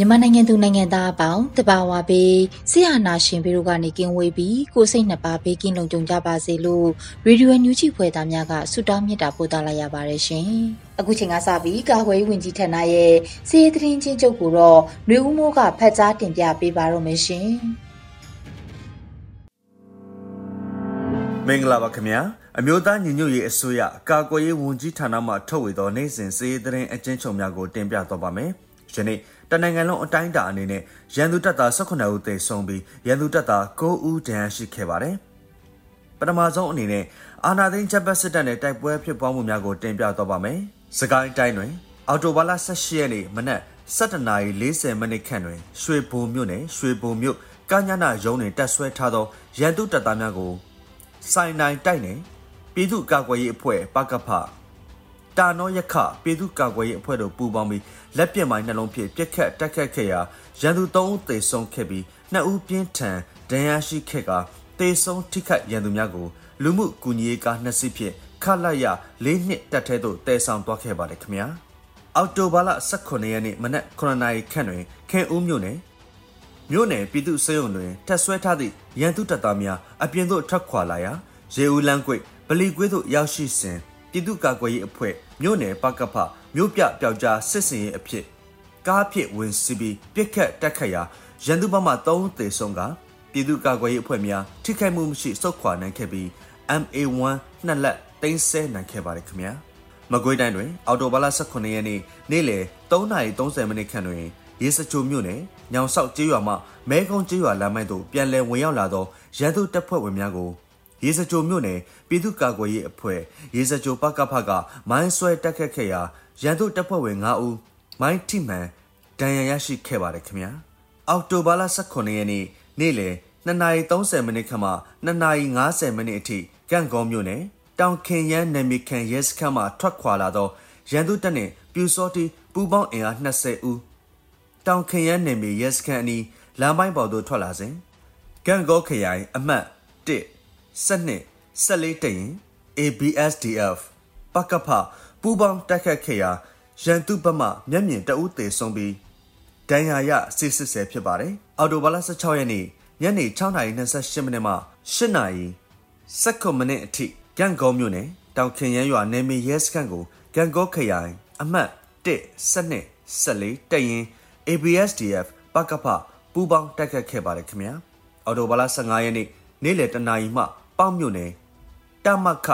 မြန်မာနိုင်ငံသူနိုင်ငံသားအပေါင်းတဘာဝပေးဆရာနာရှင်ပြီးတို့ကနေကင်းဝေးပြီးကိုစိတ်နှစ်ပါးဘေးကင်းလုံခြုံကြပါစေလို့ရေဒီယိုညူချီဖွယ်သားများကဆုတောင်းမြတ်တာပို့သလာရပါတယ်ရှင်။အခုချိန်ကစပြီးကာကွယ်ဝင်ကြီးဌာနရဲ့စီးရီးသတင်းချင်းချုပ်ကိုတော့နှွေဦးမိုးကဖတ်ကြားတင်ပြပေးပါတော့မယ်ရှင်။မင်္ဂလာပါခင်ဗျာအမျိုးသားညီညွတ်ရေးအစိုးရကာကွယ်ရေးဝန်ကြီးဌာနမှထုတ်ဝေသောနိုင်စဉ်စီးရီးသတင်းအကျဉ်းချုပ်များကိုတင်ပြတော့ပါမယ်။ယနေ့ တနိုင်ငံလုံးအတိုင်းအတာအနေနဲ့ရန်သူတပ်သား18ဦးသေဆုံးပြီးရန်သူတပ်သား9ဦးဒဏ်ရာရှိခဲ့ပါတယ်။ပထမဆုံးအနေနဲ့အာနာသိန်းချက်ပတ်စစ်တပ်နဲ့တိုက်ပွဲဖြစ်ပွားမှုများကိုတင်ပြတော့ပါမယ်။စကိုင်းတိုင်းတွင်အော်တိုဘာလ18ရက်နေ့မနက်7:40မိနစ်ခန့်တွင်ရွှေဘုံမြို့နယ်ရွှေဘုံမြို့ကညနာရုံးတွင်တက်ဆွဲထားသောရန်သူတပ်သားများကိုစိုင်နိုင်တိုက်နယ်ပြည်သူ့ကာကွယ်ရေးအဖွဲ့ပကဖ တာနောယခပြည်သူ့ကာကွယ်ရေးအဖွဲ့တို့ပူးပေါင်းပြီးလက်ပြမိုင်းနှလုံးဖြင့်ပြက်ခတ်တက်ခတ်ခဲ့ရာရန်သူ၃ဦးသေဆုံးခဲ့ပြီးနှစ်ဦးပြင်းထန်ဒဏ်ရာရှိခဲ့ကသေဆုံးထိခိုက်ရန်သူများကိုလူမှုကူညီရေးကားနှစ်စီးဖြင့်ခလာရ၄နှစ်တက်ထဲသို့တည်ဆောင်သွားခဲ့ပါတယ်ခင်ဗျာအောက်တိုဘာလ18ရက်နေ့မနက်9နာရီခန့်တွင်ခင်ဦးမြို့နယ်မြို့နယ်ပြည်သူ့စေယုံတွင်တက်ဆွဲထားသည့်ရန်သူတပ်သားများအပြင်သို့ထွက်ခွာလာရာရေဦးလန်းကွေ့ဗလီကွေးသို့ရောက်ရှိစဉ်ပြည်သူ့ကာကွယ်ရေးအဖွဲ့ မြို့နယ်ပကဖမြို့ပြပျောက်ကြားစစ်စင်ရေးအဖြစ်ကားဖြစ်ဝင်စီပြီးပြစ်ခတ်တက်ခတ်ရာရန်သူဘက်မှ၃သေဆုံးကပြည်သူ့ကာကွယ်ရေးအဖွဲ့များထိခိုက်မှုမရှိစုခွာနိုင်ခဲ့ပြီး MA1 နှစ်လက်တင်းဆဲနိုင်ခဲ့ပါတယ်ခင်ဗျာမကွေးတိုင်းတွင် အော်တိုဘာလ18ရက်နေ့နေ့လယ်3:30မိနစ်ခန့်တွင်ရေစချိုမြို့နယ်ညောင်ဆောက်ကျေးရွာမှမဲကုန်းကျေးရွာလမ်းမိုက်သို့ပြန်လည်ဝင်ရောက်လာသောရန်သူတပ်ဖွဲ့ဝင်များကို ရေစကြိုမြို့နယ်ပြည်သူ့ကာကွယ်ရေးအဖွဲ့ရေစကြိုပကဖကမိုင်းဆွဲတက်ခတ်ခဲ့ရာရန်သူတပ်ဖွဲ့ဝင်9ဦးမိုင်းထိမှန်ဒဏ်ရာရရှိခဲ့ပါတယ်ခင်ဗျာအောက်တိုဘာလ18ရက်နေ့နေ့လယ်2:30မိနစ်ခန့်မှ2:50မိနစ်အထိကန့်ကောမြို့နယ်တောင်ခင်ရန်နယ်မြေခံရဲစခန်းမှထွက်ခွာလာသောရန်သူတပ်နှင့်ပြူစောတိပူပေါင်းအင်အား20ဦးတောင်ခင်ရန်နယ်မြေရဲစခန်းအနီးလမ်းပိုင်းပေါ်သို့ထွက်လာစဉ်ကန့်ကောခရိုင်အမှတ်1 12 14တရင် ABSDF ပကဖပူပေါင်းတိုက်ခတ်ခဲ့ရာရန်သူဘက်မှမျက်မြင်တအုပ်သေးဆုံးပြီးဒဏ်ရာရစစ်စစ်ဆဲဖြစ်ပါတယ်။အော်တိုဘာလ16ရက်နေ့ညနေ6:28မိနစ်မှ8:19မိနစ်အထိကံကောမြို့နယ်တောင်ခင်ရန်ရွာနယ်မြေရဲစခန်းကိုကံကောခရိုင်အမှတ်1 12 14တရင် ABSDF ပကဖပူပေါင်းတိုက်ခတ်ခဲ့ပါတယ်ခင်ဗျာ။အော်တိုဘာလ15ရက်နေ့နေ့လယ်တနာရီမှ ပေါက်မြို့နယ်တမခ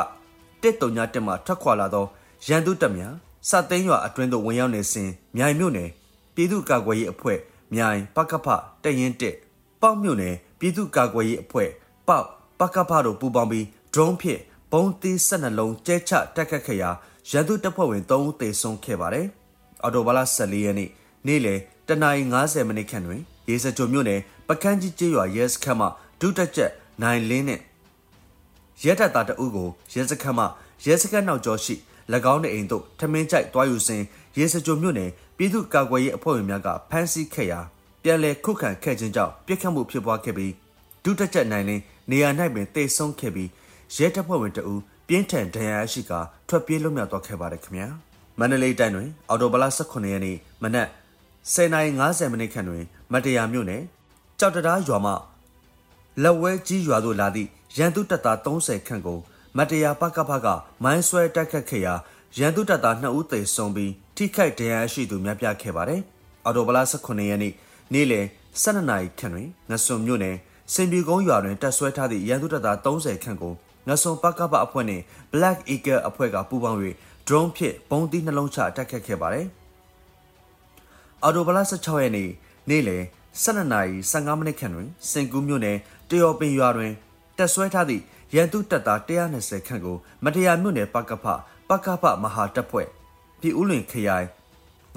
တစ်တုံညာတက်မှထွက်ခွာလာသောရန်သူတပ်များစသိန်းရွာအတွင်းသို့ဝင်ရောက်နေစဉ်မြိုင်မြို့နယ်ပြည်သူ့ကာကွယ်ရေးအဖွဲ့မြိုင်ပကဖတရင်တက်ပေါက်မြို့နယ်ပြည်သူ့ကာကွယ်ရေးအဖွဲ့ပေါက်ပကဖတို့ပူးပေါင်းပြီး drone ဖြင့်ဘုံသီး၁၂လုံးကျဲချတက်ခတ်ခဲ့ရာရန်သူတပ်ဖွဲ့ဝင်3ဦးသေဆုံးခဲ့ပါတယ်။အော်တိုဘာလ14ရက်နေ့နေ့လယ်တနာရီ90မိနစ်ခန့်တွင်ရေစကြိုမြို့နယ်ပကန်းကြီးကျေးရွာရဲစခန်းမှဒုတက်ချက်နိုင်လင်းနဲ့ ရဲတပ်သားတအုပ်ကိုရဲစခန်းမှရဲစခန်းနောက်ကျောရှိ၎င်းတဲ့အိမ်သို့ထမင်းကြိုက်တွားယူစဉ်ရဲစကြိုမြို့နယ်ပြည်သူ့ကာကွယ်ရေးအဖွဲ့ဝင်များကဖမ်းဆီးခဲ့ရာပြန်လည်ခုခံခဲ့ခြင်းကြောင့်ပြစ်ခတ်မှုဖြစ်ပွားခဲ့ပြီးဒုတက်ချက်နိုင်လင်းနေရာ၌ပင်တေဆုံးခဲ့ပြီးရဲတပ်ဖွဲ့ဝင်တအုပ်ပြင်းထန်ဒဏ်ရာရှိကထွက်ပြေးလွတ်မြောက်သွားခဲ့ပါတယ်ခင်ဗျာမန္တလေးတိုင်းတွင်အော်တိုဘလ18ရက်နေ့မနက်10:50မိနစ်ခန့်တွင် မတရားမြို့နယ်ကြောက်တရားရွာမှလက်ဝဲကြီးရွာသို့လာသည့် ရန်သူတပ်သား30ခန့်ကိုမတရားပကပကမိုင်းဆွဲတိုက်ခတ်ခဲ့ရာရန်သူတပ်သား2ဦးသေဆုံးပြီးထိခိုက်ဒဏ်ရာရှိသူများပြားခဲ့ပါတယ်။အော်တိုဘလာ18ရက်နေ့နေ့လယ်12နာရီခန့်တွင်ငဆွန်မြို့နယ်စင်ပြေကုန်းရွာတွင်တပ်ဆွဲထားသည့်ရန်သူတပ်သား30ခန့်ကိုငဆွန်ပကပအဖွဲ့နှင့် Black Eagle အဖွဲ့ကပူးပေါင်း၍ drone ဖြင့်ပုံသီးနှလုံးချတိုက်ခတ်ခဲ့ပါတယ်။အော်တိုဘလာ16ရက်နေ့နေ့လယ်12နာရီ15မိနစ်ခန့်တွင်စင်ကူးမြို့နယ်တရော်ပင်ရွာတွင် တပ်ဆွဲထားသည့်ရန်သူတပ်သား120ခန့်ကိုမတရားမြို့နယ်ပကဖပကဖမဟာတပ်ဖွဲ့ပြည်ဦးလွင်ခရိုင်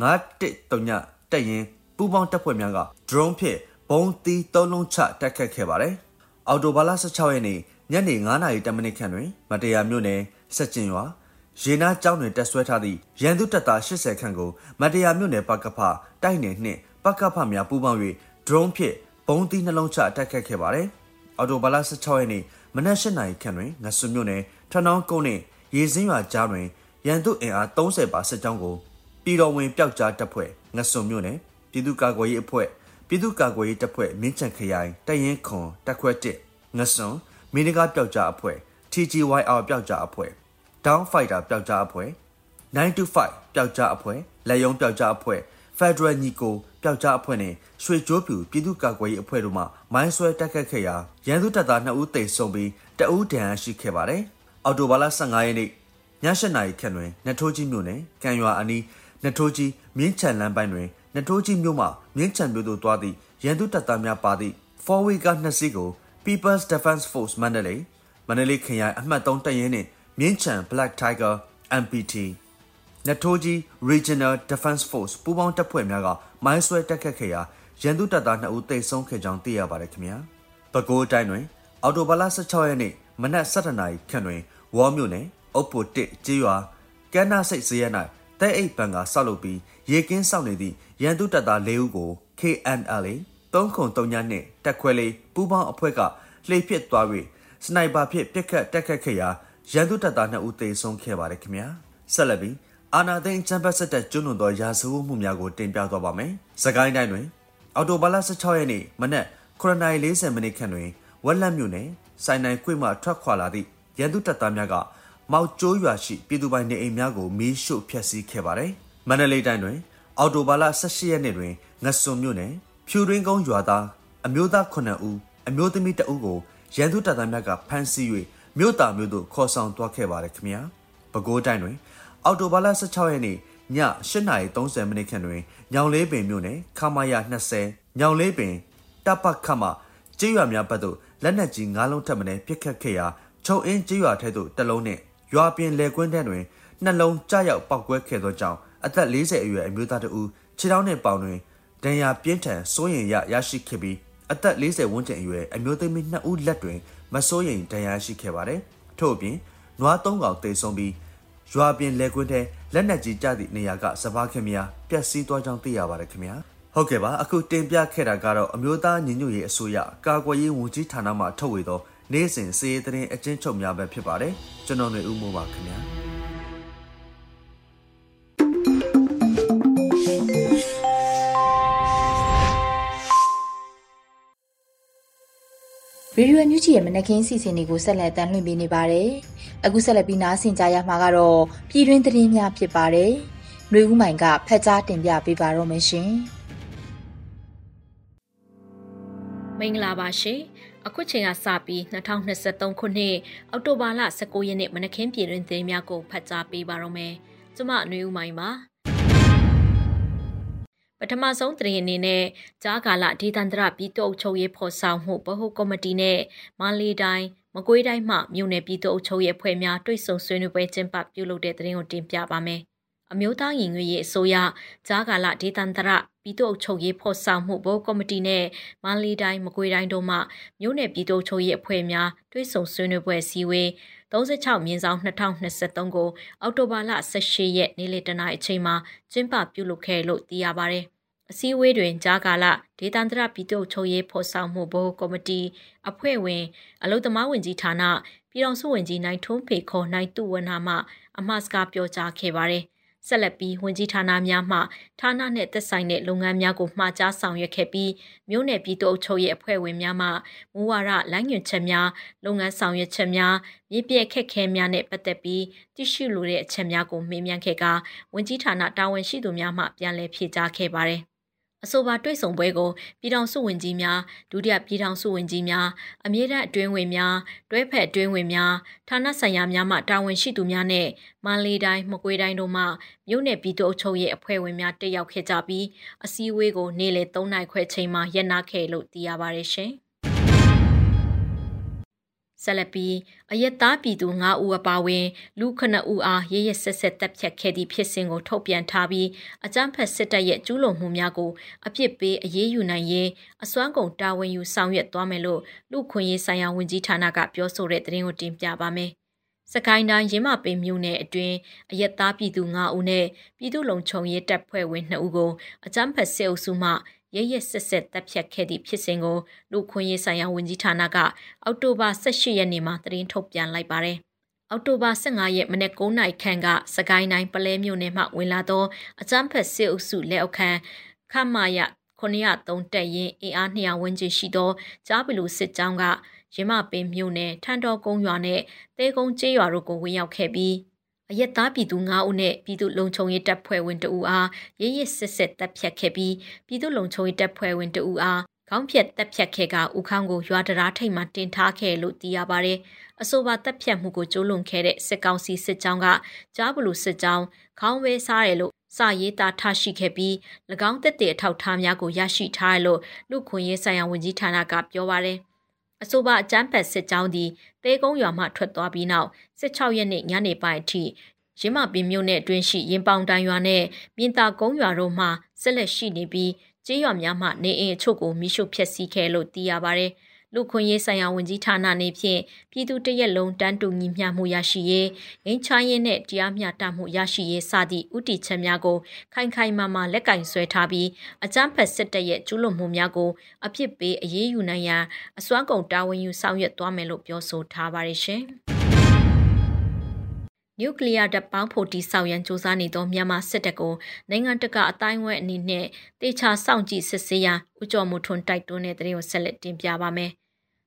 913ညတပ်ရင်ပူးပေါင်းတပ်ဖွဲ့များက drone ဖြင့်ဘုံသီးသုံးလုံးချတိုက်ခတ်ခဲ့ပါတယ်။အော်တိုဘာလ16ရက်နေ့ညနေ9:10မိနစ်ခန့်တွင်မတရားမြို့နယ်စက်ကျင်ရွာရေနာကျောင်းတွင်တက်ဆွဲထားသည့်ရန်သူတပ်သား80ခန့်ကိုမတရားမြို့နယ်ပကဖတိုက်နယ်နှင့်ပကဖများပူးပေါင်း၍ drone ဖြင့်ဘုံသီးနှလုံးချတိုက်ခတ်ခဲ့ပါတယ်။ အော်တိုဘာလ16ရက်နေ့မနက်၈နာရီခန့်တွင်ငဆွမြို့နယ်ထနောင်းကုန်းနှင့်ရေစင်းရွာကြားတွင်ရန်သူအင်အား30ပါစစ်ကြောင်းကိုပြည်တော်ဝင်ပျောက်ကြားတပ်ဖွဲ့ငဆွမြို့နယ်ပြည်သူ့ကာကွယ်ရေးအဖွဲ့ပြည်သူ့ကာကွယ်ရေးတပ်ဖွဲ့မင်းချန်ခရိုင်တရင်ခွန်တက်ခွက်1ငဆွန်မင်းနဂါပျောက်ကြားအဖွဲ့ TGYR ပျောက်ကြားအဖွဲ့ Down Fighter ပျောက်ကြားအဖွဲ့925ပျောက်ကြားအဖွဲ့လက်ယုံပျောက်ကြားအဖွဲ့ Federal ညီကိုပျောက်ကြားအဖွဲ့နဲ့ ရွှေကျိုးပြူပြည်သူ့ကာကွယ်ရေးအဖွဲ့တို့မှမိုင်းဆွဲတက်ခတ်ခဲ့ရာရန်သူတပ်သား2ဦးသေဆုံးပြီးတအူးဒဏ်ရာရှိခဲ့ပါတယ်။အော်တိုဘာလ15ရက်နေ့ည7:00နာရီခန့်တွင်နထိုးကြီးမြို့နယ်ကံရွာအနီးနထိုးကြီးမြင်းချန်လမ်းပိုင်းတွင်နထိုးကြီးမြို့မှမြင်းချန်မြို့သို့သွားသည့်ရန်သူတပ်သားများပါသည့် four-way ကားနှစ်စီးကို People's Defense Force မန္တလေးမန္တလေးခရိုင်အမှတ်3တပ်ရင်းနှင့်မြင်းချန် Black Tiger MPT နထိုးကြီး Regional Defense Force ပူးပေါင်းတပ်ဖွဲ့များကမိုင်းဆွဲတက်ခတ်ခဲ့ရာ ရန်သူတပ်သား2ဦးသေဆုံးခဲ့ကြောင်းသိရပါတယ်ခင်ဗျာ။ပဲခူးတိုင်းတွင် အော်တိုဘာလ16ရက်နေ့မနက်7:00နာရီခန့်တွင်ဝေါ်မြို့နယ်အုပ်ပိုတစ်ကျေးရွာကမ်းနာစိတ်စရဲ၌တဲအိတ်ဘန်ကဆောက်လုပ်ပြီးရေကင်းဆောက်နေသည့်ရန်သူတပ်သား၄ဦးကို KNL 3ခု3ညနဲ့တက်ခွဲလေးပူးပေါင်းအဖွဲ့ကလှေဖြစ်သွား၍စနိုက်ပါဖြင့်ပြက်ခတ်တက်ခတ်ခဲ့ရာရန်သူတပ်သား2ဦးသေဆုံးခဲ့ပါတယ်ခင်ဗျာဆက်လက်ပြီးအာနာသိန်းချမ်ပတ်ဆက်တဲ့ကျွလွန်သောရာဇဝတ်မှုများကိုတင်ပြသွားပါမယ်။စကိုင်းတိုင်းတွင် အော်တိုဘာလ16ရက်နေ့မနက်9:40မိနစ်ခန့်တွင်ဝက်လက်မြို့နယ်စိုင်းနိုင်ကွေ့မှထွက်ခွာလာသည့်ရန်သူတပ်သားများကမောက်ကျိုးရွာရှိပြည်သူပိုင်နေအိမ်များကိုမီးရှို့ဖျက်ဆီးခဲ့ပါတယ်။မန္တလေးတိုင်းတွင်အော်တိုဘာလ18ရက်နေ့တွင်ငစွန်မြို့နယ်ဖြူရင်းကုန်းရွာသားအမျိုးသား9ဦးအမျိုးသမီး2ဦးကိုရန်သူတပ်သားများကဖမ်းဆီး၍မြို့သားမြို့သို့ခေါ်ဆောင်သွားခဲ့ပါတယ်ခင်ဗျာ။ပဲခူးတိုင်းတွင်အော်တိုဘာလ16ရက်နေ့ ည8:30မိနစ်ခန့်တွင်ညောင်လေးပင်မြို့နယ်ခမာယာ20ညောင်လေးပင်တပ်ပတ်ခတ်မှကျေးရွာများဘက်သို့လက်နက်ကြီး၅လုံးထပ်မံပစ်ခတ်ခဲ့ရာချုံအင်းကျေးရွာထဲသို့တလုံးနှင့်ရွာပြင်လယ်ကွင်းထဲတွင်နှလုံးကြားရောက်ပောက်ကွဲခဲ့သောကြောင့်အသက်40အရွယ်အမျိုးသားတဦးခြေထောက်နှင့်ပေါင်တွင်ဒဏ်ရာပြင်းထန်စိုးရိမ်ရရရှိခဲ့ပြီးအသက်40ဝန်းကျင်အရွယ်အမျိုးသမီး2ဦးလက်တွင်မစိုးရိမ်ဒဏ်ရာရှိခဲ့ပါတယ်။ထို့အပြင်နွား၃កောင်သေဆုံးပြီး ရွာပြင်လက်ကွင်းထဲလက်နက်ကြီးကျသည့်နေရာကစပားခင်များပျက်စီးသွားကြောင်းသိရပါတယ်ခင်ဗျာဟုတ်ကဲ့ပါအခုတင်ပြခဲ့တာကတော့အမျိုးသားညီညွတ်ရေးအစိုးရကာကွယ်ရေးဝန်ကြီးဌာနမှထုတ်ဝေသော နေ့စဉ်စီးရီးသတင်းအကျဉ်းချုပ်များပဲဖြစ်ပါတယ်ကျွန်တော်ຫນွေဦးမိုးပါခင်ဗျာ ရေဒီယိုမြူဂျီရဲ့မနက်ခင်းစီစဉ်တွေကိုဆက်လက်တင်ပြနေပါတယ်။အခုဆက်လက်ပြီးနားဆင်ကြရမှာကတော့ပြည်တွင်းသတင်းများဖြစ်ပါတယ်။နှွေဦးမိုင်ကဖတ်ကြားတင်ပြပေးပါတော့မရှင်။မင်္ဂလာပါရှင်။အခုချိန်ကစပြီး2023ခုနှစ်အောက်တိုဘာလ19ရက်နေ့မနက်ခင်းပြည်တွင်းသတင်းများကိုဖတ်ကြားပေးပါတော့မယ်။ကျွန်မနှွေဦးမိုင်ပါ။ ပထမဆုံးသတင်းအနေနဲ့ကြားကာလဒေသန္တရပြည်သူ့အုပ်ချုပ်ရေးဖော်ဆောင်မှုဗဟိုကော်မတီနဲ့မန္တလေးတိုင်းမကွေးတိုင်းမှမြို့နယ်ပြည်သူ့အုပ်ချုပ်ရေးအဖွဲ့များတွိတ်ဆုံဆွေးနွေးပွဲကျင်းပပြုလုပ်တဲ့သတင်းကိုတင်ပြပါမယ်။အမျိုးသားရင်ငွေရေးအစိုးရကြားကာလဒေသန္တရ ပြည်သူ့အုပ်ချုပ်ရေးဖော်ဆောင်မှုဗဟိုကော်မတီနဲ့မန္တလေးတိုင်းမကွေးတိုင်းတို့မှမြို့နယ်ပြည်သူ့အုပ်ချုပ်ရေးအဖွဲ့များတွိတ်ဆုံဆွေးနွေးပွဲစည်းဝေး36မြင်းဆောင်2023ကိုအောက်တိုဘာလ18ရက်နေ့လယ်တနားအချိန်မှာကျင်းပပြုလုပ်ခဲ့လို့သိရပါဗျ။အစည်းအဝေးတွင်ကြားကာလဒေသန္တရပြည်သူ့ချုပ်ရေးဖော်ဆောင်မှုဘိုးကော်မတီအဖွဲ့ဝင် အလုသမားဝင်ကြီးဌာနပြည်တော်စုဝင်ကြီးနိုင်ထွန်းဖေခေါ်နိုင်တုဝနာမှအမှားစကားပြောကြားခဲ့ပါတယ်။ ဆက်လက်ပြီးဝန်ကြီးဌာနများမှဌာနနှင့်သက်ဆိုင်တဲ့လုပ်ငန်းများကိုမှာကြားဆောင်ရွက်ခဲ့ပြီးမြို့နယ်ပြည်သူ့အုပ်ချုပ်ရေးအဖွဲ့ဝင်များမှမူဝါဒလမ်းညွှန်ချက်များလုပ်ငန်းဆောင်ရွက်ချက်များမြေပြည့်ခက်ခဲများနဲ့ပတ်သက်ပြီးတရှိလိုတဲ့အချက်များကိုမေးမြန်းခဲ့ကဝန်ကြီးဌာနတာဝန်ရှိသူများမှပြန်လည်ဖြေကြားခဲ့ပါတယ်။ အဆိုပါတွေ့ဆုံပွဲကိုပြည်ထောင်စုဝန်ကြီးများဒုတိယပြည်ထောင်စုဝန်ကြီးများအမြဲတမ်းအတွင်းဝင်များတွဲဖက်အတွင်းဝင်များဌာနဆိုင်ရာများမှတာဝန်ရှိသူများနဲ့မန္တလေးတိုင်းမကွေးတိုင်းတို့မှမြို့နယ်ပြည်သူ့အုပ်ချုပ်ရေးအဖွဲ့ဝင်များတက်ရောက်ခဲ့ကြပြီးအစည်းအဝေးကိုနေ့လယ်3နာရီခွဲချိန်မှာရပ်နားခဲ့လို့သိရပါတယ်ရှင်။ ဆက်လက်ပြီးအယက်သားပြည်သူ9ဦးအပါအဝင် လူ9ဦးအားရရဆက်ဆက်တပ်ဖြတ်ခဲ့သည့်ဖြစ်စဉ်ကိုထုတ်ပြန်ထားပြီးအကြမ်းဖက်စစ်တပ်ရဲ့ကျူးလွန်မှုများကိုအပြစ်ပေးအရေးယူနိုင်ရေးအစွမ်းကုန်တာဝန်ယူဆောင်ရွက်သွားမယ်လို့လူခွင့်ရေးဆိုင်ရာဝန်ကြီးဌာနကပြောဆိုတဲ့သတင်းကိုတင်ပြပါမယ်။စကိုင်းတိုင်းရင်းမပင်မြို့နယ်အတွင်းအယက်သားပြည်သူ9ဦးနဲ့ပြည်သူ့လုံခြုံရေးတပ်ဖွဲ့ဝင်2ဦးကိုအကြမ်းဖက်စစ်အုပ်စုမှ ရရဆက်ဆက်တပ်ဖြတ်ခဲ့သည့်ဖြစ်စဉ်ကိုလူခွင့်ရေးဆိုင်ရာဝန်ကြီးဌာနကအောက်တိုဘာ18ရက်နေ့မှာသတင်းထုတ်ပြန်လိုက်ပါတယ်။အောက်တိုဘာ15ရက်မနေ့9နိုင်ခန့်ကစကိုင်းတိုင်းပလဲမြို့နယ်မှဝင်လာသောအကြမ်းဖက်စစ်အုပ်စုလက်အောက်ခံခမာယ903တက်ရင်အင်အား200ဝန်းကျင်ရှိသောကြားပလူစစ်ကြောင်းကရမပင်မြို့နယ်ထန်တော်ကုန်းရွာနဲ့တဲကုန်းကျေးရွာတို့ကိုဝင်ရောက်ခဲ့ပြီး အရက်သားပြည်သူ9ဦးနဲ့ပြည်သူလုံခြုံရေးတပ်ဖွဲ့ဝင်2ဦးအားရရစစ်စစ်တပ်ဖြတ်ခဲ့ပြီးပြည်သူလုံခြုံရေးတပ်ဖွဲ့ဝင်2ဦးအားခေါင်းဖြတ်တပ်ဖြတ်ခဲ့ကဦးခေါင်းကိုရွာတရာထိတ်မှတင်ထားခဲ့လို့သိရပါတယ်။အဆိုပါတပ်ဖြတ်မှုကိုကျိုးလွန်ခဲ့တဲ့စစ်ကောင်စီစစ်ကြောင်းကကြားဘလူစစ်ကြောင်းခေါင်းဝဲစားတယ်လို့စာရေးသားထားရှိခဲ့ပြီး၎င်းတက်တဲ့အထောက်ထားများကိုရရှိထားတယ်လို့လူခွင့်ရေးဆိုင်ရာဝန်ကြီးဌာနကပြောပါတယ်။ အဆိုပါအကြမ်းဖက်စစ်ကြောင်းသည်တဲကုန်းရွာမှထွက်သွားပြီးနောက်16ရက်နေ့ညနေပိုင်းအထိရင်းမပင်မြို့နယ်အတွင်းရှိရင်ပေါင်တိုင်ရွာနဲ့မြင်းတာကုန်းရွာတို့မှဆက်လက်ရှိနေပြီးကျေးရွာများမှနေအိမ်အချို့ကိုမိရှုဖျက်ဆီးခဲ့လို့သိရပါဗျ။ လူခွင့်ရေးဆိုင်ရာဝန်ကြီးဌာနနေဖြင့်ပြည်သူတရက်လုံးတန်းတူညီမျှမှုရရှိရေးငင်းချရေးနဲ့တရားမျှတမှုရရှိရေးစသည့်ဥတီချက်များကိုခိုင်ခိုင်မာမာလက်ကင်ဆွဲထားပြီးအကြမ်းဖက်စစ်တပ်ရဲ့ကျူးလွန်မှုများကိုအပြစ်ပေးအရေးယူနိုင်ရန်အစွမ်းကုန်တာဝန်ယူဆောင်ရွက်သွားမယ်လို့ပြောဆိုထားပါတယ်ရှင်။ နျူကလ িয়ার တပ်ပေါင်းဖို့တိဆောက်ရန်စ조사နေသောမြန်မာစစ်တပ်ကိုနိုင်ငံတကာအတိုင်းအဝိုင်းအနေနဲ့တေချာစောင့်ကြည့်စစ်ဆေးရန်ဥကြော်မှုထွန်းတိုက်တွန်းတဲ့တဲ့ကိုဆက်လက်တင်ပြပါမယ်။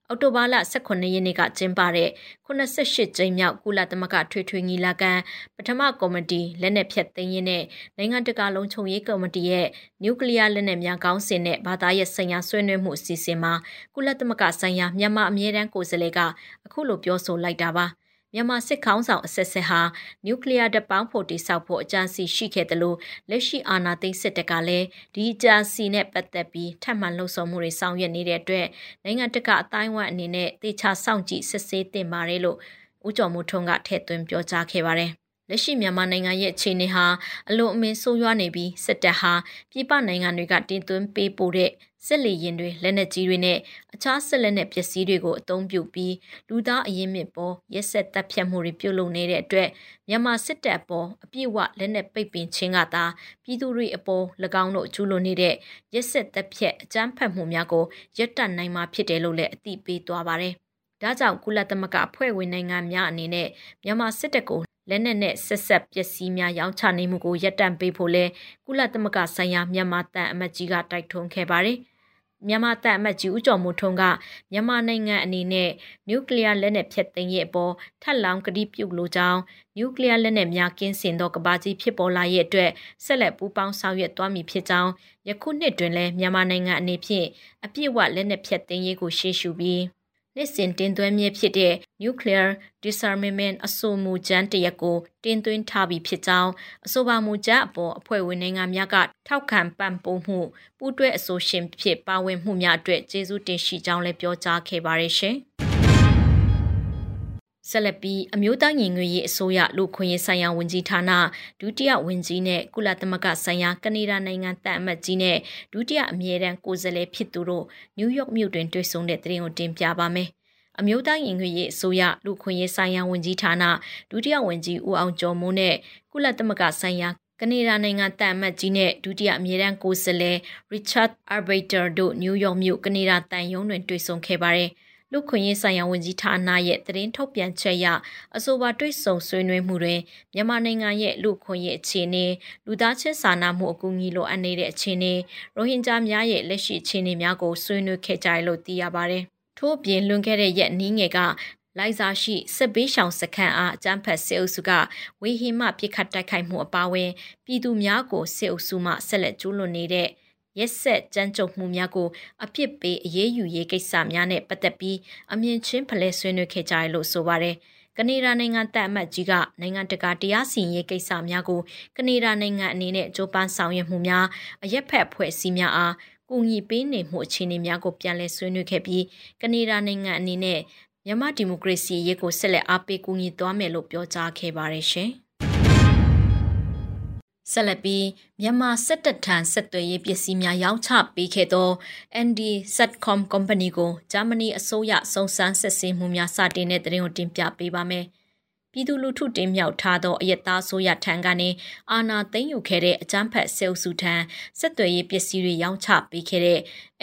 အောက်တိုဘာလ18ရက်နေ့ကကျင်းပတဲ့88ကြိမ်မြောက်ကုလသမဂ္ဂထွေထွေညီလာခံပထမကော်မတီလက်နက်ဖြတ်သိမ်းရေးနဲ့နိုင်ငံတကာလုံခြုံရေးကော်မတီရဲ့နျူကလ িয়ার လက်နက်များကောင်းစင်နဲ့ဘာသာရေးဆိုင်ရာဆွေးနွေးမှုအစီအစဉ်မှာကုလသမဂ္ဂဆိုင်ရာမြန်မာအမြဲတမ်းကိုယ်စားလှယ်ကအခုလိုပြောဆိုလိုက်တာပါ။ မြန်မာစစ်ခေါင်းဆောင်အဆက်ဆက်ဟာနျူကလ িয়ার တပ်ပေါင်းဖို့တိစောက်ဖို့အကြံစီရှိခဲ့တယ်လို့လက်ရှိအာဏာသိမ်းစစ်တပ်ကလည်းဒီအကြံစီနဲ့ပတ်သက်ပြီးထပ်မံလှုံ့ဆော်မှုတွေဆောင်ရွက်နေတဲ့အတွက်နိုင်ငံတကာအတိုင်းအဝိုင်းအနေနဲ့တေချာစောင့်ကြည့်စစ်ဆေးတင်ပါတယ်လို့ဦးကျော်မိုးထွန်းကထည့်သွင်းပြောကြားခဲ့ပါတယ် လက်ရှိမြန်မာနိုင်ငံရဲ့အခြေအနေဟာအလွန်အမင်းဆိုးရွားနေပြီးစစ်တပ်ဟာပြည်ပနိုင်ငံတွေကတင်သွင်းပေးပို့တဲ့စစ်လီရင်တွေလက်နက်ကြီးတွေနဲ့အခြားစစ်လက်နက်ပစ္စည်းတွေကိုအသုံးပြုပြီးလူသားအရင်မြင့်ပေါ်ရက်ဆက်တပ်ဖြတ်မှုတွေပြုလုပ်နေတဲ့အတွက်မြန်မာစစ်တပ်အပေါ်အပြည့်အဝလက်နက်ပိတ်ပင်ခြင်းကသာပြည်သူတွေအပေါ်၎င်းတို့ကျူးလွန်နေတဲ့ရက်ဆက်တပ်ဖြတ်အကြမ်းဖက်မှုများကိုရပ်တန့်နိုင်မှာဖြစ်တယ်လို့လည်းအသိပေးသွားပါတယ်။ဒါကြောင့်ကုလသမဂ္ဂအဖွဲ့ဝင်နိုင်ငံများအနေနဲ့မြန်မာစစ်တပ်ကို လက်နက်နဲ့ဆက်ဆက်ပစ္စည်းများရောင်းချနေမှုကိုရပ်တန့်ပေးဖို့လဲကုလသမဂ္ဂဆိုင်ရာမြန်မာတန်အမတ်ကြီးကတိုက်တွန်းခဲ့ပါတယ်။မြန်မာတပ်အမတ်ကြီးဦးကျော်မိုးထွန်းကမြန်မာနိုင်ငံအနေနဲ့နျူကလ িয়ার လက်နက်ဖျက်သိမ်းရေးအပေါ်ထပ်လောင်းကတိပြုလိုကြောင်းနျူကလ িয়ার လက်နက်များကင်းစင်သောကဘာကြီးဖြစ်ပေါ်လာရဲ့အတွက်ဆက်လက်ပူးပေါင်းဆောင်ရွက်သွားမည်ဖြစ်ကြောင်းယခုနှစ်တွင်လည်းမြန်မာနိုင်ငံအနေဖြင့်အပြည့်အဝလက်နက်ဖျက်သိမ်းရေးကိုရှေ့ရှုပြီး နှစ်စဉ်တင်သွင်းမြစ်ဖြစ်တဲ့ Nuclear Disarmament အဆိုမူကြမ်းတရက်ကိုတင်သွင်းထားပြီးဖြစ်ကြောင်းအဆိုပါမူကြမ်းအပေါ်အဖွဲ့ဝင်နိုင်ငံများကထောက်ခံပံ့ပိုးမှုပူးတွဲအဆိုရှင်ဖြစ်ပါဝင်မှုများအတွက်ကျေးဇူးတင်ရှိကြောင်းလည်းပြောကြားခဲ့ပါတယ်ရှင်။ ဆက်လက်ပြီးအမျိုးသားညီညွတ်ရေးအစိုးရလူခွင့်ရေးဆိုင်ရာဝန်ကြီးဌာနဒုတိယဝန်ကြီးနဲ့ကုလသမဂ္ဂဆိုင်ရာကနေဒါနိုင်ငံတန်အမတ်ကြီးနဲ့ဒုတိယအမြဲတမ်းကိုယ်စားလှယ်ဖြစ်သူတို့နယူးယောက်မြို့တွင်တွေ့ဆုံတဲ့သတင်းကိုတင်ပြပါမယ်။အမျိုးသားညီညွတ်ရေးအစိုးရလူခွင့်ရေးဆိုင်ရာဝန်ကြီးဌာနဒုတိယဝန်ကြီးဦးအောင်ကျော်မိုးနဲ့ကုလသမဂ္ဂဆိုင်ရာကနေဒါနိုင်ငံတန်အမတ်ကြီးနဲ့ဒုတိယအမြဲတမ်းကိုယ်စားလှယ် Richard Arbiter တို့နယူးယောက်မြို့ကနေဒါတန်ယုံတွင်တွေ့ဆုံခဲ့ပါတယ်။ လူခွင့်ရေးဆိုင်ရာဝန်ကြီးဌာနရဲ့သတင်းထုတ်ပြန်ချက်အရအဆိုပါတွေ့ဆုံဆွေးနွေးမှုတွင်မြန်မာနိုင်ငံရဲ့လူခွင့်ရေးအခြေအနေလူသားချင်းစာနာမှုအကူအညီလိုအပ်နေတဲ့အခြေအနေရိုဟင်ဂျာများရဲ့လက်ရှိအခြေအနေများကိုဆွေးနွေးခဲ့ကြတယ်လို့သိရပါတယ်။ထို့အပြင်လွန်ခဲ့တဲ့ရက်နည်းငယ်ကလိုက်စာရှိစစ်ဘေးရှောင်စခန်းအားအကြမ်းဖက်စစ်အုပ်စုကဝေဟင်မှပြစ်ခတ်တိုက်ခိုက်မှုအပါအဝင်ပြည်သူများကိုစစ်အုပ်စုမှဆက်လက်ကျူးလွန်နေတဲ့ ရက်ဆက်ကြမ်းကြုတ်မှုများကိုအပြစ်ပေးအရေးယူရေးကိစ္စများနဲ့ပတ်သက်ပြီးအမြင့်ချင်းဖလဲဆွေးနွေးခဲ့ကြရလို့ဆိုပါတယ်။ကနေဒါနိုင်ငံတပ်အမတ်ကြီးကနိုင်ငံတကာတရားစီရင်ရေးကိစ္စများကိုကနေဒါနိုင်ငံအနေနဲ့ကြိုးပမ်းဆောင်ရွက်မှုများအရက်ဖက်ဖွဲ့စည်းများအားကူညီပေးနေမှုအခြေအနေများကိုပြန်လည်ဆွေးနွေးခဲ့ပြီးကနေဒါနိုင်ငံအနေနဲ့မြန်မာဒီမိုကရေစီရေးကိုဆက်လက်အားပေးကူညီသွားမယ်လို့ပြောကြားခဲ့ပါတယ်ရှင်။ ဆက်လက်ပြီးမြန်မာစစ်တပ်ထံဆက်သွယ်ရေးပစ္စည်းများရောင်းချပေးခဲ့သော ND Satcom Company ကိုဂျာမနီအစိုးရစုံစမ်းစစ်ဆေးမှုများစတင်တဲ့သတင်းကိုတင်ပြပေးပါမယ်။ပြည်သူလူထုတင်မြှောက်ထားသောအယက်သားဆိုရထံကနေအာဏာသိမ်းယူခဲ့တဲ့အကြမ်းဖက်ဆဲအုပ်စုထံဆက်သွယ်ရေးပစ္စည်းတွေရောင်းချပေးခဲ့တဲ့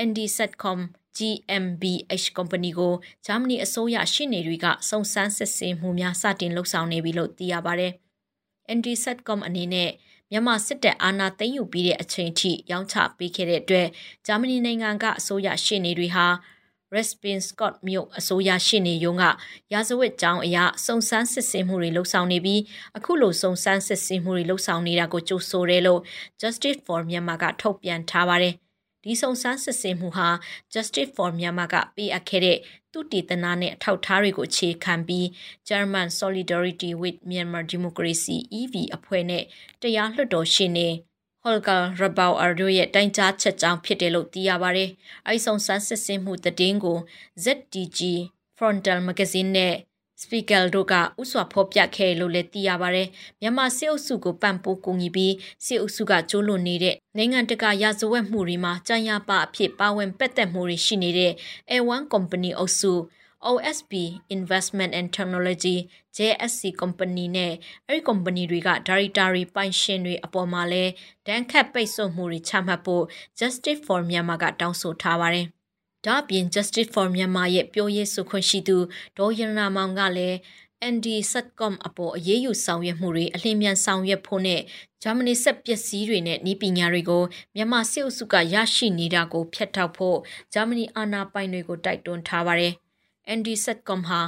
ND Satcom GmbH Company ကိုဂျာမနီအစိုးရရှေ့နေတွေကစုံစမ်းစစ်ဆေးမှုများစတင်လှုပ်ဆောင်နေပြီလို့သိရပါတယ်။ ND Satcom အနေနဲ့ မြန်မာစစ်တပ်အာဏာသိမ်းယူပြီးတဲ့အချိန်ထိရောင်းချပေးခဲ့တဲ့အတွက်ဂျာမနီနိုင်ငံကအစိုးရရှေ့နေတွေဟာ Respin Scott မြို့အစိုးရရှေ့နေရုံးကရာဇဝတ်ကြောင်းအရာစုံစမ်းစစ်ဆေးမှုတွေလှုပ်ဆောင်နေပြီးအခုလိုစုံစမ်းစစ်ဆေးမှုတွေလှုပ်ဆောင်နေတာကိုကြိုဆိုတယ်လို့ Justice for Myanmar ကထုတ်ပြန်ထားပါတယ်။ဒီစုံစမ်းစစ်ဆေးမှုဟာ Justice for Myanmar ကပေးအပ်ခဲ့တဲ့ သူတည်တနာနဲ့အထောက်ထားတွေကိုအခြေခံပြီး German Solidarity with Myanmar Democracy EV အဖွဲ့နဲ့တရားလွှတ်တော်ရှင်းနေ Holger Rabau အတို့ရဲ့တိုင်ကြားချက်ကြောင့်ဖြစ်တယ်လို့သိရပါတယ်။အဲဒီစုံစမ်းစစ်ဆေးမှုသတင်းကို ZDG Frontal Magazine နဲ့ စပီကယ်တို့ကဥစွာဖော်ပြခဲ့လို့လည်းသိရပါတယ်။မြန်မာစစ်အုပ်စုကိုပံ့ပိုးကူညီပြီးစစ်အုပ်စုကကျိုးလွန်နေတဲ့နိုင်ငံတကာရာဇဝတ်မှုတွေမှာကြံရပါအဖြစ်ပါဝင်ပတ်သက်မှုတွေရှိနေတဲ့ A1 Company အုပ်စု OSB Investment and Technology JSC Company နဲ့အဲဒီ company တွေကဒါရိုက်တာတွေပိုင်ရှင်တွေအပေါ်မှာလဲဒဏ်ခတ်ပိတ်ဆို့မှုတွေချမှတ်ဖို့ Justice for Myanmar ကတောင်းဆိုထားပါတယ် ဒါ့အပြင် Justice for Myanmar ရဲ့ပြောရေးဆိုခွင့်ရှိသူဒေါ်ရဏမောင်ကလည်း ND Satcom အပေါ်အရေးယူဆောင်ရွက်မှုတွေအလင်းမြန်ဆောင်ရွက်ဖို့နဲ့ဂျာမနီဆက်ပစ္စည်းတွေနဲ့ဤပညာတွေကိုမြန်မာစစ်အုပ်စုကရရှိနေတာကိုဖျက်ထောက်ဖို့ဂျာမနီအာဏာပိုင်တွေကိုတိုက်တွန်းထားပါတယ်။ ND Satcom ဟာ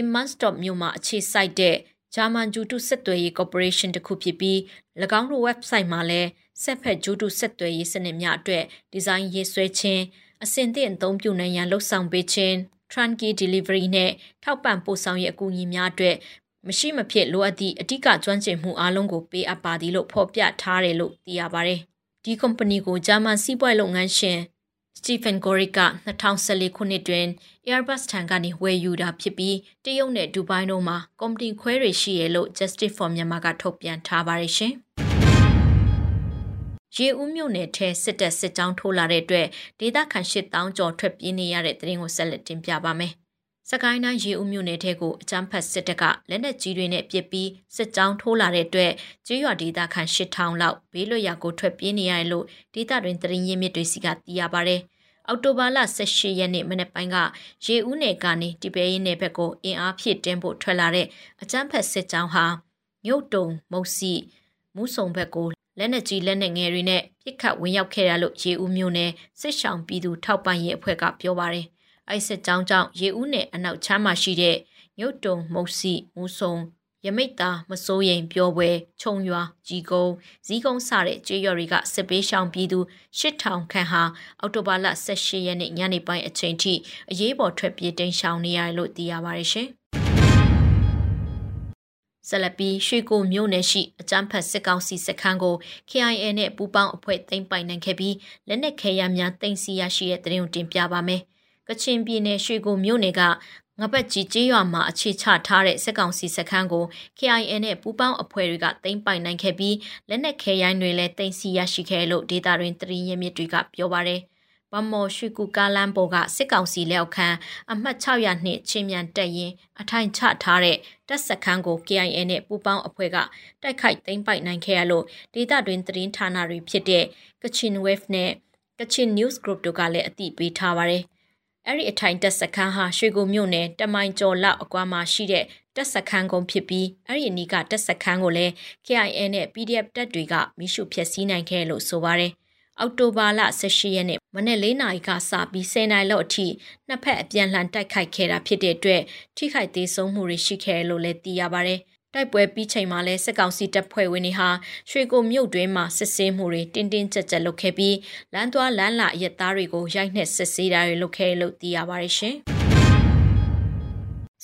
Immanstop မြို့မှာအခြေစိုက်တဲ့ဂျာမန်ဂျူတုဆက်သွယ်ရေးကော်ပိုရေးရှင်းတစ်ခုဖြစ်ပြီး၎င်းတို့ website မှာလည်းဆက်ဖက်ဂျူတုဆက်သွယ်ရေးစနစ်များအတွက်ဒီဇိုင်းရေးဆွဲခြင်း အဆင့်သင့်အသုံးပြုနိုင်ရန်လှုံ့ဆော်ပေးခြင်း Trunky Delivery နဲ့ထောက်ပံ့ပို့ဆောင်ရေးအကူအညီများအတွက်မရှိမဖြစ်လိုအပ်သည့်အဓိကကျွမ်းကျင်မှုအလုံးကိုပေးအပ်ပါသည်လို့ဖော်ပြထားတယ်လို့သိရပါတယ်။ဒီ company ကိုဂျာမန်စီးပွားလုပ်ငန်းရှင် Stephen Gorick က2014ခုနှစ်တွင် Airbus ထံကနေဝယ်ယူတာဖြစ်ပြီးတရုတ်နဲ့ဒူဘိုင်းတို့မှာကုမ္ပဏီခွဲတွေရှိရလို့ Justice for Myanmar ကထုတ်ပြန်ထားပါတယ်ရှင်။ ရေဦးမြို့နယ်ထဲစစ်တပ်စစ်ကြောင်းထိုးလာတဲ့အတွက်ဒေသခံရှစ်တောင်းကျော်ထွက်ပြေးနေရတဲ့တရင်ကိုဆက်လက်တင်ပြပါမယ်။စကိုင်းတိုင်းရေဦးမြို့နယ်ထဲကိုအကြမ်းဖက်စစ်တပ်ကလက်နက်ကြီးတွေနဲ့ပစ်ပြီးစစ်ကြောင်းထိုးလာတဲ့အတွက်ကျေးရွာဒေသခံရှစ်ထောင်လောက်ဘေးလွတ်ရာကိုထွက်ပြေးနေရတယ်လို့ဒေသတွင်တရင်ရင်းမြစ်တွေစီကသိရပါဗျ။အောက်တိုဘာလ18ရက်နေ့မနေ့ပိုင်းကရေဦးနယ်ကနေတိပဲရင်းနယ်ဘက်ကိုအင်အားဖြည့်တင်းဖို့ထွက်လာတဲ့အကြမ်းဖက်စစ်ကြောင်းဟာမြို့တုံမုတ်စီမူးဆုံဘက်ကို လက်နက်ကြီးလက်နက်ငယ်တွေနဲ့ပစ်ခတ်ဝင်ရောက်ခဲ့ရလို့ရေဦးမြို့နယ်စစ်ဆောင်ပြည်သူထောက်ပံ့ရေးအဖွဲ့ကပြောပါတယ်။အဲ့စစ်ကြောင်းကြောင့်ရေဦးနယ်အနောက်ချမ်းမှာရှိတဲ့မြုပ်တုံမုတ်စီမူဆုံရမိတ်သားမစိုးရင်ပြောပွဲခြုံရွာကြီးကုန်းဇီးကုန်းစတဲ့ကျေးရွာတွေကစစ်ပေးရှောင်ပြည်သူ8000ခန့်ဟာအောက်တိုဘာလ18ရက်နေ့ညနေပိုင်းအချိန်ထိအရေးပေါ်ထွက်ပြေးတိမ်းရှောင်နေရတယ်လို့သိရပါတယ်ရှင်။ ဆလပီရွှေကိုမြို့နယ်ရှိအကြမ်းဖက်စစ်ကောင်စီစခန်းကို KIA နဲ့ပူးပေါင်းအဖွဲ့သိမ်းပိုင်နိုင်ခဲ့ပြီးလက်နက်ခဲယမ်းများတင်စီရရှိတဲ့တရင်ကိုတင်ပြပါမယ်။ကချင်ပြည်နယ်ရွှေကိုမြို့နယ်ကငပတ်ကြီးကျေးရွာမှာအခြေချထားတဲ့စစ်ကောင်စီစခန်းကို KIA နဲ့ပူးပေါင်းအဖွဲ့တွေကသိမ်းပိုင်နိုင်ခဲ့ပြီးလက်နက်ခဲယမ်းတွေလည်းတင်စီရရှိခဲ့လို့ဒေတာတွင်တရင်ရမြစ်တွေကပြောပါရယ်။ ဗမော်ရွှေကူကားလမ်းပေါ်ကစစ်ကောင်စီလက်အောက်ခံအမှတ်600နှစ်ချင်းမြန်တက်ရင်အထိုင်ချထားတဲ့တပ်စခန်းကို KIA နဲ့ပူးပေါင်းအဖွဲ့ကတိုက်ခိုက်သိမ်းပိုက်နိုင်ခဲ့ရလို့ဒေသတွင်သတင်းဌာနတွေဖြစ်တဲ့ Kachin Wave နဲ့ Kachin News Group တို့ကလည်းအသိပေးထားပါတယ်အဲ့ဒီအထိုင်တက်စခန်းဟာရွှေကိုမြို့နယ်တမိုင်ကျော်လောက်အကွာမှာရှိတဲ့တက်စခန်းကုန်းဖြစ်ပြီးအဲ့ဒီအနီးကတက်စခန်းကိုလည်း KIA နဲ့ PDF တပ်တွေကမိရှုဖျက်ဆီးနိုင်ခဲ့လို့ဆိုပါတယ်။ အောက်တိုဘာလ18ရက်နေ့မနေ့၄နာရီကစပြီး10နာရီလောက်အထိနှစ်ဖက်အပြန်လှန်တိုက်ခိုက်ခဲ့တာဖြစ်တဲ့အတွက်ထိခိုက်သေးဆုံးမှုတွေရှိခဲ့လို့လည်းသိရပါတယ်။တိုက်ပွဲပြီးချိန်မှာလဲစစ်ကောင်စီတပ်ဖွဲ့ဝင်တွေဟာရွှေကိုမြို့တွင်းမှာစစ်ဆေးမှုတွေတင်းတင်းကြပ်ကြပ်လုပ်ခဲ့ပြီးလမ်းသွားလမ်းလာရက်သားတွေကိုရိုက်နှက်စစ်ဆေးတာတွေလုပ်ခဲ့လို့သိရပါတယ်ရှင်။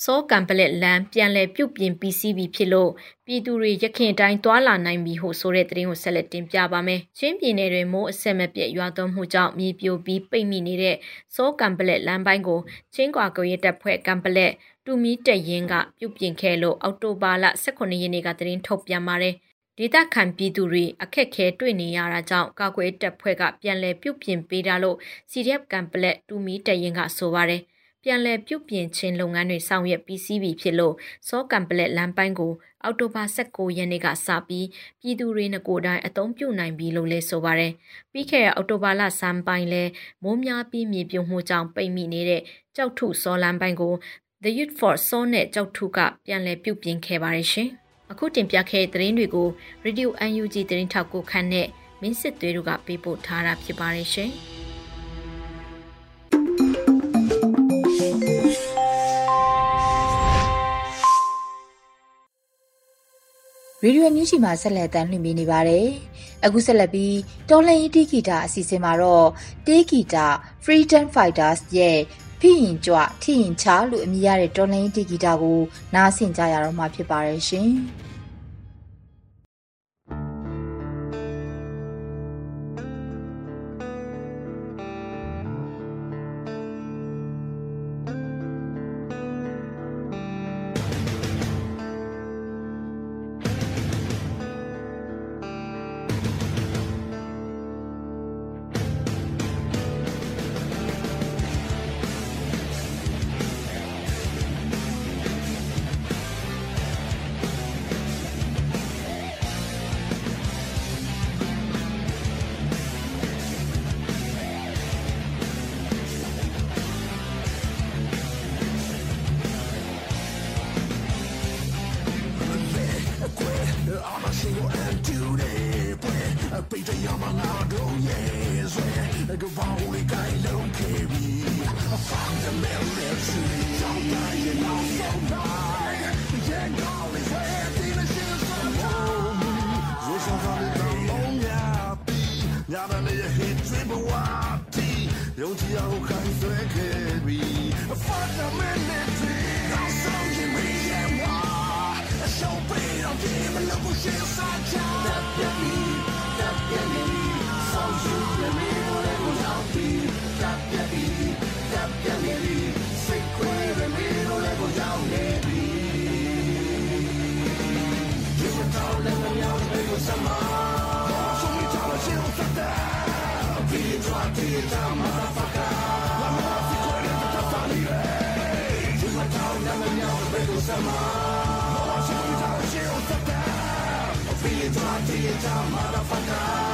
စောကံပလက်လမ်းပြန်လည်ပြုတ်ပြင်ပြီးစီးပြီးဖြစ်လို့ပြည်သူတွေရခင်တိုင်းသွာလာနိုင်ပြီဟုဆိုတဲ့သတင်းကိုဆက်လက်တင်ပြပါမယ်။ချင်းပြည်နယ်တွင်မိုးအဆက်မပြတ်ရွာသွန်းမှုကြောင့်မြေပြိုပြီးပိတ်မိနေတဲ့စောကံပလက်လမ်းပိုင်းကိုချင်းကွာကိုရဲတပ်ဖွဲ့ကံပလက်တူမီတက်ရင်ကပြုတ်ပြင်ခဲ့လို့အောက်တိုဘာလ18ရက်နေ့ကသတင်းထုတ်ပြန်ပါတယ်။ဒေသခံပြည်သူတွေအခက်ခဲတွေ့နေရတာကြောင့်ကာကွယ်တပ်ဖွဲ့ကပြန်လည်ပြုတ်ပြင်ပေးတာလို့ CDF ကံပလက်တူမီတက်ရင်ကဆိုပါတယ်။ ပြန်လည်ပြုပြင်ခြင်းလုပ်ငန်းတွေဆောင်ရွက်ပြီးစီးပြီဖြစ်လို့စောကံပလက်လမ်းပိုင်းကိုအောက်တိုဘာ16ရက်နေ့ကစပြီးပြည်သူတွေငကိုယ်တိုင်အသုံးပြုနိုင်ပြီလို့လည်းဆိုပါတယ်။ပြီးခဲ့တဲ့အောက်တိုဘာလဆန်းပိုင်းလဲမိုးများပြီးမြေပြုံမှုကြောင့်ပိတ်မိနေတဲ့ကြောက်ထုစောလမ်းပိုင်းကို The Youth for Soul နဲ့ကြောက်ထုကပြန်လည်ပြုပြင်ခဲ့ပါတယ်ရှင်။အခုတင်ပြခဲ့တဲ့သတင်းတွေကို Radio UNG သတင်းထောက်ကိုခန့်နဲ့မင်းစစ်သွေးတို့ကပေးပို့ထားတာဖြစ်ပါတယ်ရှင်။ ရေဒီယိုမြူးချီမှာဆက်လက်တမ်းလွှင့်ပေးနေပါတယ်။အခုဆက်လက်ပြီးတော်လှန်ရေးတီးဂီတာအစီအစဉ်မှာတော့တီးဂီတာ Freedom Fighters ရဲ့ဖိရင်ကြွထိရင်ချလို့အမည်ရတဲ့တော်လှန်ရေးတီးဂီတာကိုနားဆင်ကြရတော့မှာဖြစ်ပါတယ်ရှင်။ ရှာပြီးဝိုးခဲ့နေခံနေတဲ့တိမ်များသွားပြီ Find the military ကြောက်တယ်ရင်တော့ဆုံးပါ Jet down is head in a shit side You saw the little bonya ညာ တဲ့လူရဲ့ဟစ်ကျွေးပွဲတီယုံကြည်အောင်ကိုခို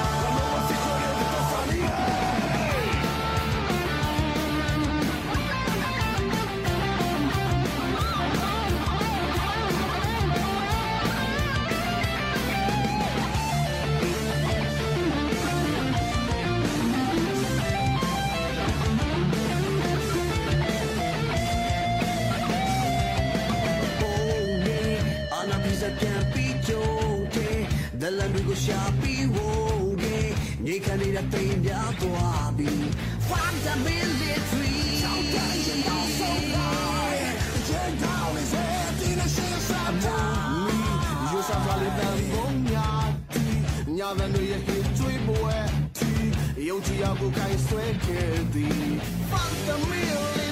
င်းဆွဲခဲ့သည် Find the military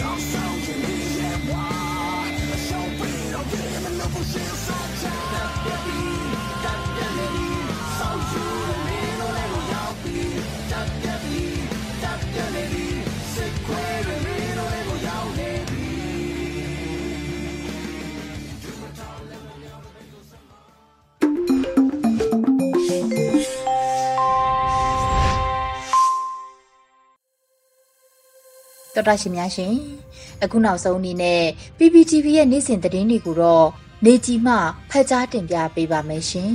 တော့ဆောင်ချင်ရဲ့ဝါအရှုံးပြီးတော့ဒီမလို့ကိုရှင်းစားချာ တော်တာရှင်များရှင်အခုနောက်ဆုံးအနေနဲ့ PPTV ရဲ့နေ့စဉ်သတင်းတွေကိုတော့နေကြီးမှဖတ်ကြားတင်ပြပေးပါမယ်ရှင်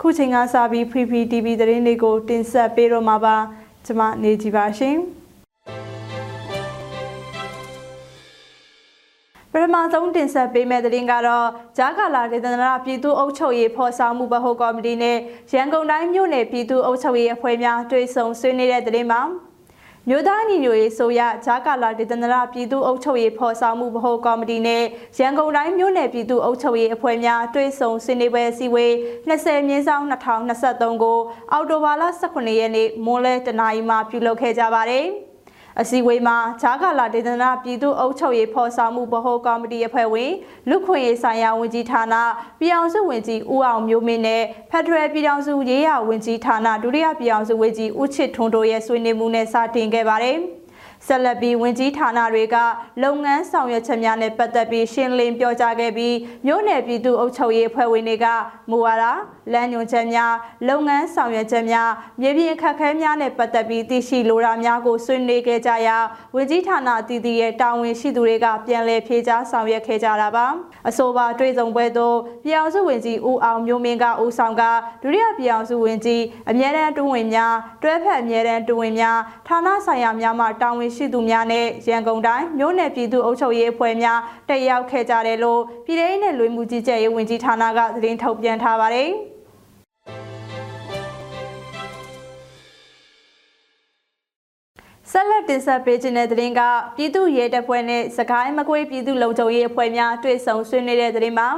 ခုချိန်ကစပြီး PPTV သတင်းတွေကိုတင်ဆက်ပေးတော့မှာပါကျွန်မနေကြီးပါရှင်ပထမဆုံးတင်ဆက်ပေးမယ့်သတင်းကတော့ဂျာကာလာဒေသနာပြည်သူ့အုပ်ချုပ်ရေးဖော်ဆောင်မှုဗဟိုကော်မတီနဲ့ရန်ကုန်တိုင်းမြို့နယ်ပြည်သူ့အုပ်ချုပ်ရေးအဖွဲ့များတွေ့ဆုံဆွေးနွေးတဲ့သတင်းပါ မြို့သားညီညွတ်ရေးဆိုရဂျာကာလာဒေသနာပြည်သူ့အုပ်ချုပ်ရေးဖော်ဆောင်မှုဗဟိုကော်မတီနဲ့ရန်ကုန်တိုင်းမြို့နယ်ပြည်သူ့အုပ်ချုပ်ရေးအဖွဲ့များတွေ့ဆုံဆွေးနွေးပွဲအစည်းအဝေး20မြင်းဆောင်2023ကိုအောက်တိုဘာလ18ရက်နေ့မွန်းလယ်တနာရီမှာပြုလုပ်ခဲ့ကြပါတယ်။ အစည်းအဝေးမှာဂျာကာလာဒေသနာပြည်သူ့အုပ်ချုပ်ရေးဖော်ဆောင်မှုဗဟိုကော်မတီအဖွဲ့ဝင်လူခွင့်ရေးဆိုင်ရာဝန်ကြီးဌာနပြည်အောင်စုဝန်ကြီးဦးအောင်မျိုးမင်းနဲ့ဖက်ဒရယ်ပြည်အောင်စုရေးရာဝန်ကြီးဌာနဒုတိယပြည်အောင်စုဝန်ကြီးဦးချစ်ထွန်းတို့ရဲ့ဆွေးနွေးမှုနဲ့စတင်ခဲ့ပါတယ်။ ဆက်လက်ပြီးဝင်ကြီးဌာနတွေကလုပ်ငန်းဆောင်ရွက်ချက်များနဲ့ပတ်သက်ပြီးရှင်းလင်းပြောကြားခဲ့ပြီးမြို့နယ်ပြည်သူ့အုပ်ချုပ်ရေးအဖွဲ့ဝင်တွေကမူဝါဒလမ်းညွှန်ချက်များလုပ်ငန်းဆောင်ရွက်ချက်များမြေပြင်အခက်အခဲများနဲ့ပတ်သက်ပြီးသိရှိလိုတာများကိုဆွေးနွေးခဲ့ကြရာဝင်ကြီးဌာနအသီးသီးရဲ့တာဝန်ရှိသူတွေကပြန်လည်ဖြေကြားဆောင်ရွက်ခဲ့ကြတာပါအဆိုပါတွေ့ဆုံပွဲသို့ပြည်အောင်စုဝင်ကြီးဦးအောင်မျိုးမင်းကဦးဆောင်ကဒုတိယပြည်အောင်စုဝင်ကြီးအမြဲတမ်းတွဝင်များတွဲဖက်အမြဲတမ်းတွဝင်များဌာနဆိုင်ရာများမှတာဝန်ရှိသူများနဲ့ရန်ကုန်တိုင်းမြို့နယ်ပြည်သူ့အုပ်ချုပ်ရေးအဖွဲ့များတက်ရောက်ခဲ့ကြတယ်လို့ပြည်ထောင်စုလွှဲမှုကြီးကြပ်ရေးဝန်ကြီးဌာနကသတင်းထုတ်ပြန်ထားပါတယ်။ဆက်လက်တင်ဆက်ပေးခြင်းတဲ့သတင်းကပြည်သူ့ရဲတပ်ဖွဲ့နဲ့စကိုင်းမကွေးပြည်သူ့လုံခြုံရေးအဖွဲ့များတွေ့ဆုံဆွေးနွေးတဲ့သတင်းမှာ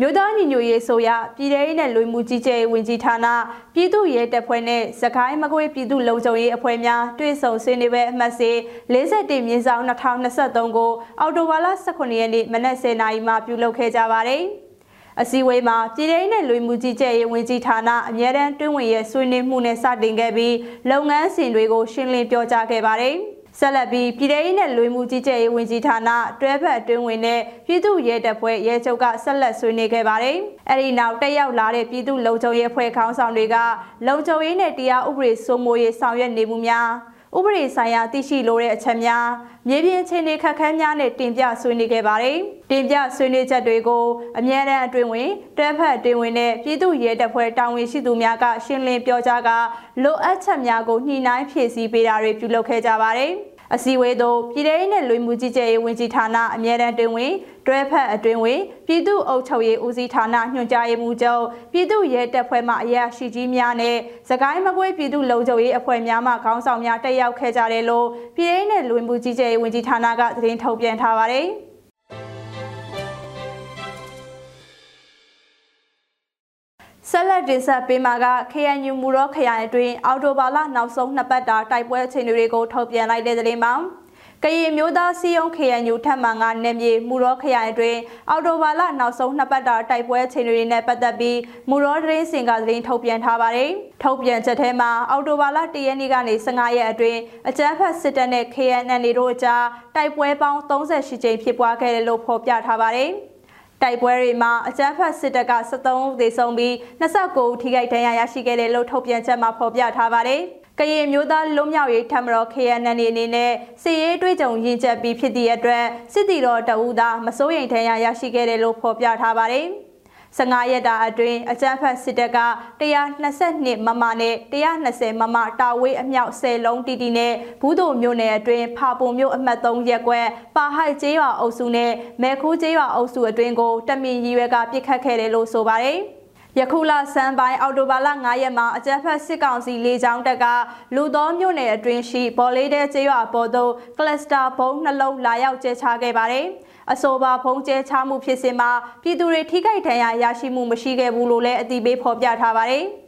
မြို့သားညီညွတ်ရေးဆိုရပြည်ထောင်ရေးနဲ့လူမှုကြီးကြပ်ရေးဝန်ကြီးဌာနပြည်သူ့ရဲတပ်ဖွဲ့နဲ့စကိုင်းမကွေးပြည်သူ့လုံခြုံရေးအဖွဲ့များတွေ့ဆုံဆွေးနွေးပွဲအမှတ်စီ41မြင်းဆောင်2023ကိုအော်တိုဘာလ18ရက်နေ့မနက်10:00နာရီမှာပြုလုပ်ခဲ့ကြပါတယ်။အစည်းအဝေးမှာပြည်ထောင်နဲ့လူမှုကြီးကြပ်ရေးဝန်ကြီးဌာနအမြဲတမ်းတွင်းဝင်ရဲ့ဆွေးနွေးမှုနဲ့စတင်ခဲ့ပြီးလုပ်ငန်းစဉ်တွေကိုရှင်းလင်းပြောကြားခဲ့ပါတယ်။ ဆက်လက်ပြီးပြည်ထောင်ရေးနဲ့လူမှုကြီးကြပ်ရေးဝန်ကြီးဌာနတွဲဖက်အတွင်းဝင်တဲ့ပြည်သူ့ရဲတပ်ဖွဲ့ရဲချုပ်ကဆက်လက်ဆွေးနွေးခဲ့ပါတယ်။အဲဒီနောက်တက်ရောက်လာတဲ့ပြည်သူ့လုံခြုံရေးအဖွဲ့ခေါင်းဆောင်တွေကလုံခြုံရေးနဲ့တရားဥပဒေစိုးမိုးရေးဆောင်ရွက်နေမှုများ ဥပဒေဆိုင်ရာသိရှိလိုတဲ့အချက်များမြေပြင်အခြေအနေခက်ခဲများနဲ့တင်ပြဆွေးနွေးခဲ့ပါတယ်။တင်ပြဆွေးနွေးချက်တွေကိုအမြဲတမ်းအတွင်ဝင်တွဲဖက်အတွင်ဝင်နဲ့ပြည်သူ့ရဲတပ်ဖွဲ့တာဝန်ရှိသူများကရှင်းလင်းပြောကြားကလိုအပ်ချက်များကိုညှိနှိုင်းဖြည့်ဆည်းပေးတာတွေပြုလုပ်ခဲ့ကြပါတယ်။ အစည်းအဝေးသို့ပြည်ထောင်နဲ့လူမှုကြီးကြပ်ရေးဝန်ကြီးဌာနအမြဲတမ်းတွင်ဝင်တွဲဖက်အတွင်ဝင်ပြည်သူ့အုပ်ချုပ်ရေးဦးစီးဌာနညွှန်ကြားရေးမှူးချုပ်ပြည်သူ့ရဲတပ်ဖွဲ့မှအရာရှိကြီးများနဲ့စကိုင်းမကွေးပြည်သူ့လုံခြုံရေးအဖွဲ့များမှခေါင်းဆောင်များတက်ရောက်ခဲ့ကြတယ်လို့ပြည်ထောင်နဲ့လူမှုကြီးကြပ်ရေးဝန်ကြီးဌာနကသတင်းထုတ်ပြန်ထားပါတယ်။ ဆက်လက်တင်ဆက်ပေးမှာက KNU မူရောခရိုင်အတွင်းအော်တိုဘာလနောက်ဆုံးနှစ်ပတ်တာတိုက်ပွဲအခြေအနေတွေကိုထုတ်ပြန်လိုက်တဲ့သတင်းပါကရင်မျိုးသားစီယုံ KNU ထပ်မံကနယ်မြေမူရောခရိုင်အတွင်းအော်တိုဘာလနောက်ဆုံးနှစ်ပတ်တာတိုက်ပွဲအခြေအနေတွေနဲ့ပတ်သက်ပြီးမူရောသတင်းစင်ကသတင်းထုတ်ပြန်ထားပါတယ်။ထုတ်ပြန်ချက်ထဲမှာအော်တိုဘာလ၁ရက်နေ့ကနေ15ရက်အတွင်းအကြမ်းဖက်စစ်တပ်နဲ့ KNN တို့အကြားတိုက်ပွဲပေါင်း38ကြိမ်ဖြစ်ပွားခဲ့တယ်လို့ဖော်ပြထားပါတယ်။ တိုက်ပွဲတွေမှာအကြမ်းဖက်စစ်တပ်က73ဦးသေဆုံးပြီး29ဦးထိခိုက်ဒဏ်ရာရရှိခဲ့တယ်လို့ထုတ်ပြန်ချက်မှာဖော်ပြထားပါတယ်။ကရင်မျိုးသားလွတ်မြောက်ရေးထမတော် KNN အနေနဲ့စစ်ရေးတွေးကြုံရင်ချက်ပြီးဖြစ်သည့်အတွက်စစ်တီတော်တအူးသာမစိုးရိမ်ဒဏ်ရာရရှိခဲ့တယ်လို့ဖော်ပြထားပါတယ်။ 15ရက်တာအတွင်းအကြမ်းဖက်စစ်တပ်က122မမနဲ့120မမတာဝေးအမြောက်10လုံးတီတီနဲ့ဘူးတို့မြို့နယ်အတွင်းဖာပုံမြို့အမှတ်3ရက်ကွက်ပါဟိုက်ကျေးရွာအုပ်စုနဲ့မဲခိုးကျေးရွာအုပ်စုအတွင်းကိုတမင်ရီရွက်ကပြစ်ခတ်ခဲ့တယ်လို့ဆိုပါတယ်ယခုလဆန်းပိုင်းအော်တိုဘာလ9ရက်မှာအကြမ်းဖက်စစ်ကောင်စီလေကြောင်းတပ်ကလူသောမြို့နယ်အတွင်းရှိဘော်လေးတဲကျေးရွာပေါ်သို့ကလစတာဘုံနှလုံးလာရောက်ကျဲချခဲ့ပါတယ်။ အဆိုပါဖုံးကျဲချမှုဖြစ်စဉ်မှာပြည်သူတွေထိခိုက်ဒဏ်ရာရရှိမှုမရှိခဲ့ဘူးလို့လည်းအသိပေးဖော်ပြထားပါတယ်။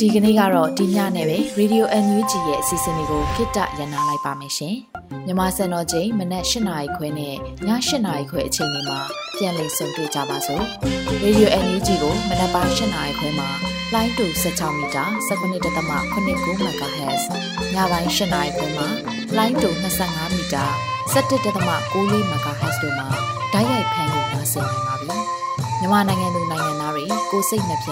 ဒီကနေ့ကတော့ဒီညနဲ့ပဲ Radio NUG ရဲ့အစီအစဉ်လေးကိုခਿੱတရနာလိုက်ပါမယ်ရှင်။မြမစံတော်ချိန်မနက်၈နာရီခွဲနဲ့ည၈နာရီခွဲအချိန်တွေမှာပြန်လည်ဆုံတွေ့ကြပါစို့။ Radio NUG ကိုမနက်ပိုင်း၈နာရီခွဲမှာလိုင်းတူ16မီတာ19.8 MHz ညပိုင်း၈နာရီခွဲမှာလိုင်းတူ25မီတာ 17.6 MHz တို့မှာဓာတ်ရိုက်ဖမ်းလို့နိုင်စေနိုင်ပါပြီ။မြန်မာနိုင်ငံသူနိုင်ငံသားတွေကိုစိတ်နှပြ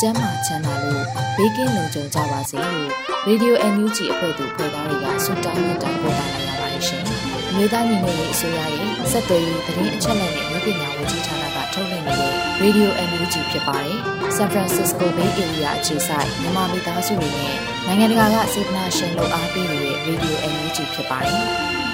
ကျန်းမာချမ်းသာလို့ဘေးကင်းလုံခြုံကြပါစေလို့ Radio NUG အဖွဲ့သူဖွဲ့သားတွေကဆုတောင်းမြတ်တာပို့တာလာရပါတယ်ရှင်။အမျိုးသားညီညွတ်ရေးအစိုးရရဲ့စက်သွေးရေးသတင်းအချက်အလက်နဲ့လူပညာဝန်ကြီးဌာနကထုတ်လွှင့်နေတဲ့ Radio NUG ဖြစ်ပါတယ်။ San Francisco Bay Area အခြေစိုက်မြန်မာမိသားစုတွေနဲ့နိုင်ငံတကာကစေတနာရှင်လို့အားပေးနေတဲ့ Radio NUG ဖြစ်ပါတယ်။